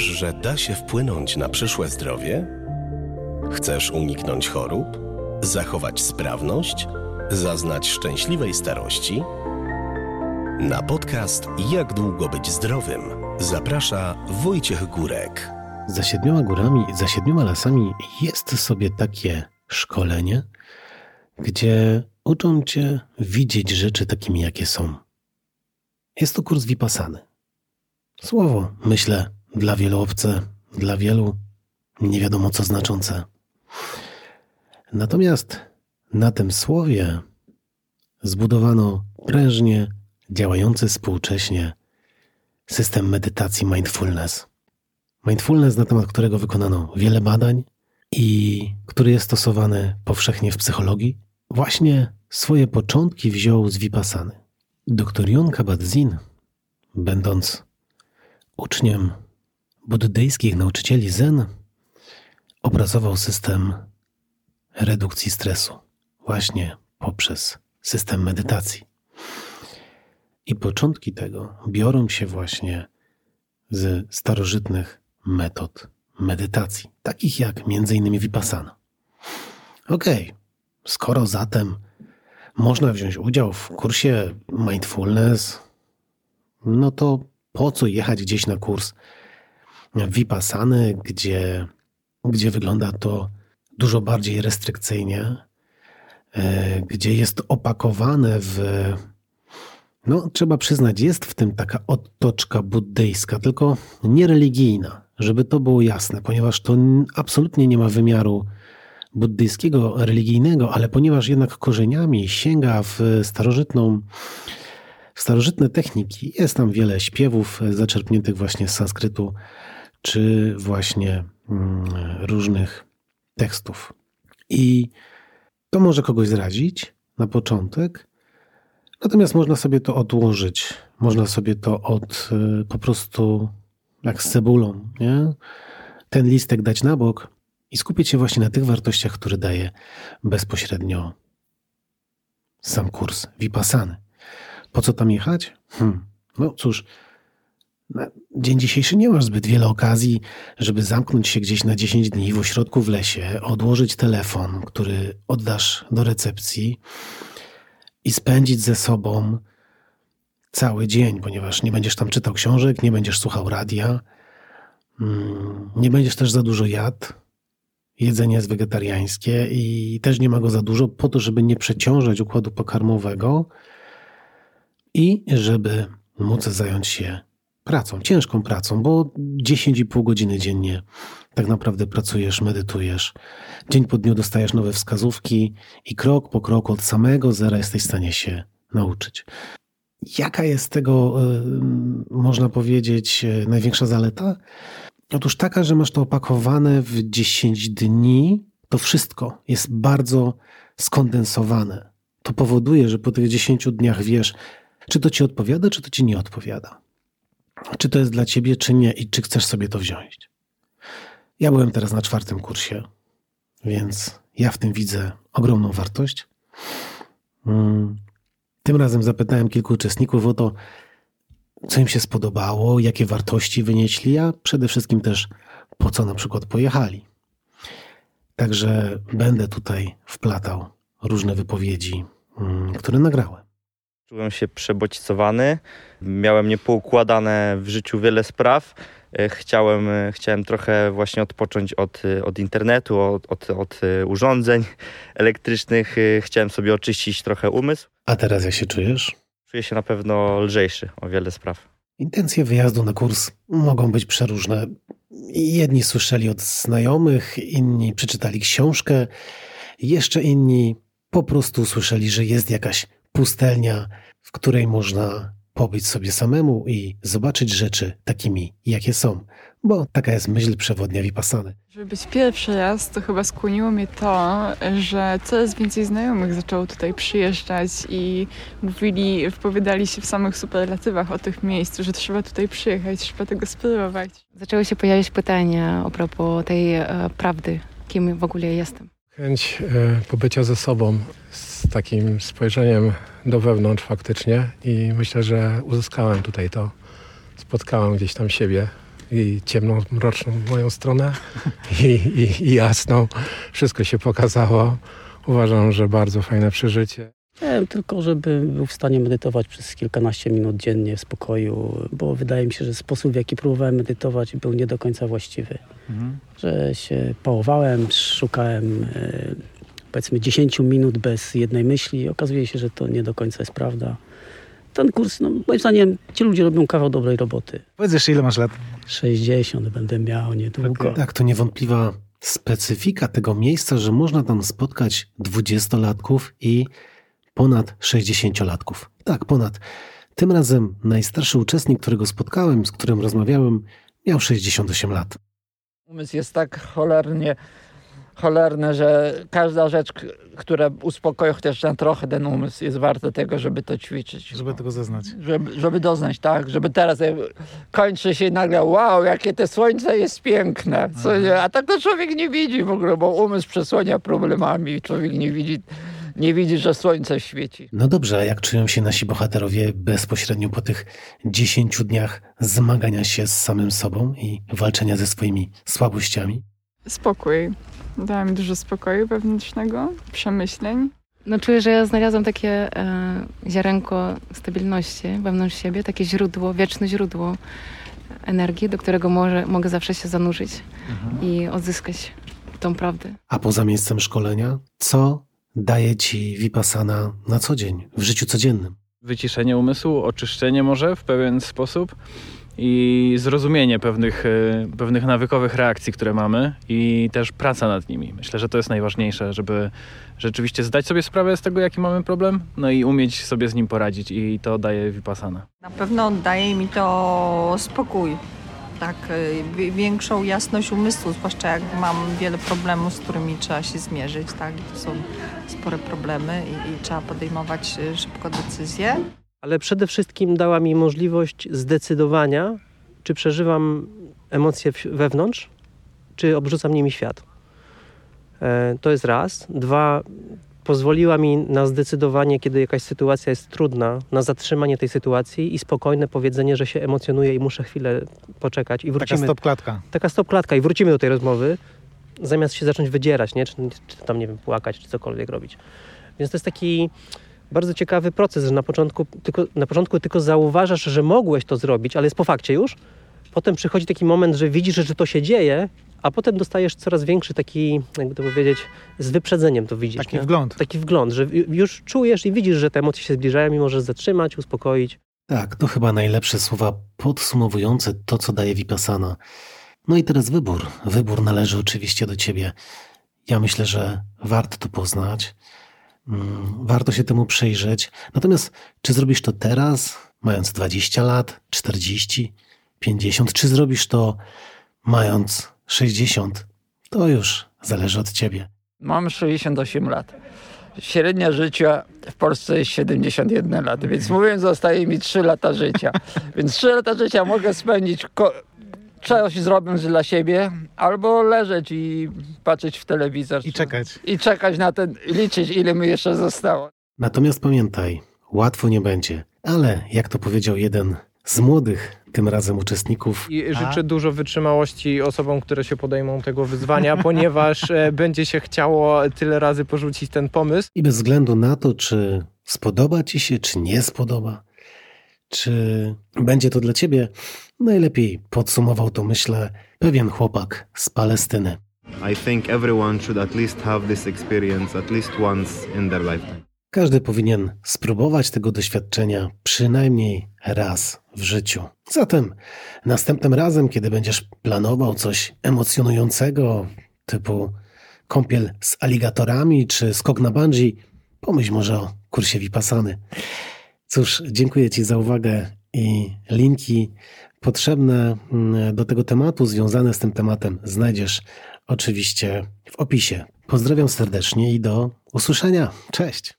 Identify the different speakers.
Speaker 1: Wiesz, że da się wpłynąć na przyszłe zdrowie? Chcesz uniknąć chorób? Zachować sprawność? Zaznać szczęśliwej starości? Na podcast Jak długo być zdrowym zaprasza Wojciech Górek.
Speaker 2: Za siedmioma górami, za siedmioma lasami jest sobie takie szkolenie, gdzie uczą cię widzieć rzeczy takimi, jakie są. Jest to kurs Vipassany. Słowo, myślę, dla wielu obce, dla wielu nie wiadomo co znaczące. Natomiast na tym słowie zbudowano prężnie działający współcześnie system medytacji mindfulness. Mindfulness, na temat którego wykonano wiele badań i który jest stosowany powszechnie w psychologii, właśnie swoje początki wziął z Vipassany. Dr Jon Kabat-Zinn, będąc uczniem buddyjskich nauczycieli Zen, opracował system redukcji stresu właśnie poprzez system medytacji. I początki tego biorą się właśnie z starożytnych metod medytacji, takich jak m.in. Vipassana. Okej, okay. skoro zatem można wziąć udział w kursie mindfulness, no to po co jechać gdzieś na kurs Vipassany, gdzie, gdzie wygląda to dużo bardziej restrykcyjnie, e, gdzie jest opakowane w. No, trzeba przyznać, jest w tym taka otoczka buddyjska, tylko niereligijna, żeby to było jasne, ponieważ to absolutnie nie ma wymiaru buddyjskiego, religijnego, ale ponieważ jednak korzeniami sięga w starożytną, starożytne techniki, jest tam wiele śpiewów zaczerpniętych właśnie z sanskrytu, czy właśnie mm, różnych tekstów. I to może kogoś zrazić na początek, natomiast można sobie to odłożyć, można sobie to od y, po prostu jak z cebulą, nie? ten listek dać na bok i skupić się właśnie na tych wartościach, które daje bezpośrednio sam kurs Vipassany. Po co tam jechać? Hmm. No cóż, na dzień dzisiejszy nie masz zbyt wiele okazji, żeby zamknąć się gdzieś na 10 dni w ośrodku w lesie, odłożyć telefon, który oddasz do recepcji i spędzić ze sobą cały dzień, ponieważ nie będziesz tam czytał książek, nie będziesz słuchał radia, mm, nie będziesz też za dużo jadł. Jedzenie jest wegetariańskie i też nie ma go za dużo, po to, żeby nie przeciążać układu pokarmowego i żeby móc zająć się pracą, ciężką pracą, bo 10,5 godziny dziennie tak naprawdę pracujesz, medytujesz. Dzień po dniu dostajesz nowe wskazówki i krok po kroku od samego zera jesteś w stanie się nauczyć. Jaka jest tego, można powiedzieć, y, największa zaleta? Otóż taka, że masz to opakowane w 10 dni, to wszystko jest bardzo skondensowane. To powoduje, że po tych 10 dniach wiesz, czy to ci odpowiada, czy to ci nie odpowiada czy to jest dla ciebie, czy nie i czy chcesz sobie to wziąć. Ja byłem teraz na czwartym kursie, więc ja w tym widzę ogromną wartość. Mm. Tym razem zapytałem kilku uczestników o to, co im się spodobało, jakie wartości wynieśli, a przede wszystkim też po co na przykład pojechali. Także będę tutaj wplatał różne wypowiedzi, mm, które nagrałem.
Speaker 3: Czułem się przebodźcowany, miałem niepoukładane w życiu wiele spraw. E, chciałem, e, chciałem trochę właśnie odpocząć od, e, od internetu, od, od, od urządzeń elektrycznych. Chciałem sobie oczyścić trochę umysł.
Speaker 2: A teraz jak się czujesz?
Speaker 3: Czuję się na pewno lżejszy o wiele spraw.
Speaker 2: Intencje wyjazdu na kurs mogą być przeróżne. Jedni słyszeli od znajomych, inni przeczytali książkę, jeszcze inni po prostu słyszeli, że jest jakaś pustelnia, w której można pobyć sobie samemu i zobaczyć rzeczy takimi, jakie są, bo taka jest myśl przewodnia Vipassany.
Speaker 4: Żeby być pierwszy raz, to chyba skłoniło mnie to, że coraz więcej znajomych zaczęło tutaj przyjeżdżać i mówili, wypowiadali się w samych superlatywach o tych miejscu, że trzeba tutaj przyjechać, trzeba tego spróbować.
Speaker 5: Zaczęły się pojawiać pytania a propos tej e, prawdy, kim w ogóle jestem.
Speaker 6: Chęć e, pobycia ze sobą, z takim spojrzeniem do wewnątrz faktycznie i myślę, że uzyskałem tutaj to. Spotkałem gdzieś tam siebie i ciemną, mroczną moją stronę i, i, i jasną. Wszystko się pokazało. Uważam, że bardzo fajne przeżycie.
Speaker 7: Nie, tylko żeby był w stanie medytować przez kilkanaście minut dziennie w spokoju, bo wydaje mi się, że sposób, w jaki próbowałem medytować, był nie do końca właściwy. Że się pałowałem, szukałem e, powiedzmy 10 minut bez jednej myśli. Okazuje się, że to nie do końca jest prawda. Ten kurs, no, moim zdaniem, ci ludzie robią kawał dobrej roboty.
Speaker 8: Powiedz jeszcze, ile masz lat?
Speaker 7: 60 będę miał niedługo.
Speaker 8: Okej.
Speaker 2: Tak, to niewątpliwa specyfika tego miejsca, że można tam spotkać dwudziestolatków i ponad 60-latków. Tak, ponad. Tym razem najstarszy uczestnik, którego spotkałem, z którym rozmawiałem, miał 68 lat.
Speaker 9: Umysł jest tak cholernie cholerny, że każda rzecz, która uspokoi chociaż na trochę ten umysł, jest warta tego, żeby to ćwiczyć.
Speaker 8: Żeby tego zaznać.
Speaker 9: Żeby, żeby doznać, tak, żeby teraz kończy się i nagle, wow, jakie te słońce jest piękne, co nie? a tak to człowiek nie widzi w ogóle, bo umysł przesłania problemami człowiek nie widzi, nie widzi, że słońce świeci.
Speaker 2: No dobrze, a jak czują się nasi bohaterowie bezpośrednio po tych 10 dniach zmagania się z samym sobą i walczenia ze swoimi słabościami?
Speaker 4: Spokój. Dała mi dużo spokoju wewnętrznego, przemyśleń.
Speaker 5: No czuję, że ja znalazłam takie e, ziarenko stabilności wewnątrz siebie, takie źródło, wieczne źródło energii, do którego może, mogę zawsze się zanurzyć i odzyskać tą prawdę.
Speaker 2: A poza miejscem szkolenia, co daje ci Vipassana na co dzień, w życiu codziennym?
Speaker 10: wyciszenie umysłu, oczyszczenie może w pewien sposób i zrozumienie pewnych, e, pewnych nawykowych reakcji, które mamy i też praca nad nimi. Myślę, że to jest najważniejsze, żeby rzeczywiście zdać sobie sprawę z tego, jaki mamy problem, no i umieć sobie z nim poradzić i to daje Vipassana.
Speaker 11: Na pewno daje mi to spokój, tak, wi- większą jasność umysłu, zwłaszcza jak mam wiele problemów, z którymi trzeba się zmierzyć, tak, to są spore problemy i, i trzeba podejmować y, szybko decyzje.
Speaker 12: Ale przede wszystkim dała mi możliwość zdecydowania, czy przeżywam emocje wewnątrz, czy obrzuca mnie mi świat. E, To jest raz. Dwa, pozwoliła mi na zdecydowanie, kiedy jakaś sytuacja jest trudna, na zatrzymanie tej sytuacji i spokojne powiedzenie, że się emocjonuję i muszę chwilę poczekać i
Speaker 8: Taka
Speaker 12: wrócimy.
Speaker 8: stop klatka.
Speaker 12: Taka stop klatka i wrócimy do tej rozmowy, zamiast się zacząć wydzierać, nie? Czy, czy tam, nie wiem, płakać, czy cokolwiek robić. Więc to jest taki bardzo ciekawy proces, że na początku tylko, na początku tylko zauważasz, że mogłeś to zrobić, ale jest po fakcie już. Potem przychodzi taki moment, że widzisz, że to się dzieje, a potem dostajesz coraz większy taki, jakby to powiedzieć, z wyprzedzeniem to widzisz.
Speaker 8: Taki
Speaker 12: nie?
Speaker 8: wgląd.
Speaker 12: Taki wgląd, że ju- już czujesz i widzisz, że te emocje się zbliżają i możesz zatrzymać, uspokoić.
Speaker 2: Tak, to chyba najlepsze słowa podsumowujące to, co daje Vipassana. No i teraz wybór. Wybór należy oczywiście do ciebie. Ja myślę, że warto to poznać. Mm, Warto się temu przyjrzeć. Natomiast czy zrobisz to teraz, mając 20 lat, 40, 50, czy zrobisz to mając 60? To już zależy od ciebie.
Speaker 9: Mam 68 lat. Średnia życia w Polsce jest 71 lat, więc mówiąc, zostaje mi 3 lata życia. Więc 3 lata życia mogę spędzić coś zrobiąc dla siebie, albo leżeć i patrzeć w telewizor.
Speaker 8: I czekać.
Speaker 9: I czekać na ten, liczyć ile mi jeszcze zostało.
Speaker 2: Natomiast pamiętaj, łatwo nie będzie. Ale jak to powiedział jeden z młodych tym razem uczestników,
Speaker 6: I
Speaker 8: A?
Speaker 6: życzę dużo wytrzymałości osobom, które się podejmą tego wyzwania, ponieważ e, będzie się chciało tyle razy porzucić ten pomysł.
Speaker 2: i bez względu na to, czy spodoba ci się, czy nie spodoba, czy będzie to dla ciebie, najlepiej podsumował to, myślę, pewien chłopak z Palestyny.
Speaker 13: I think everyone should at least have this experience at least once in their lifetime.
Speaker 2: Każdy powinien spróbować tego doświadczenia przynajmniej raz w życiu. Zatem następnym razem, kiedy będziesz planował coś emocjonującego, typu kąpiel z aligatorami czy skok na bungee, pomyśl może o kursie Vipassany. Cóż, dziękuję Ci za uwagę i linki potrzebne mm, do tego tematu, związane z tym tematem, znajdziesz oczywiście w opisie. Pozdrawiam serdecznie i do usłyszenia. Cześć!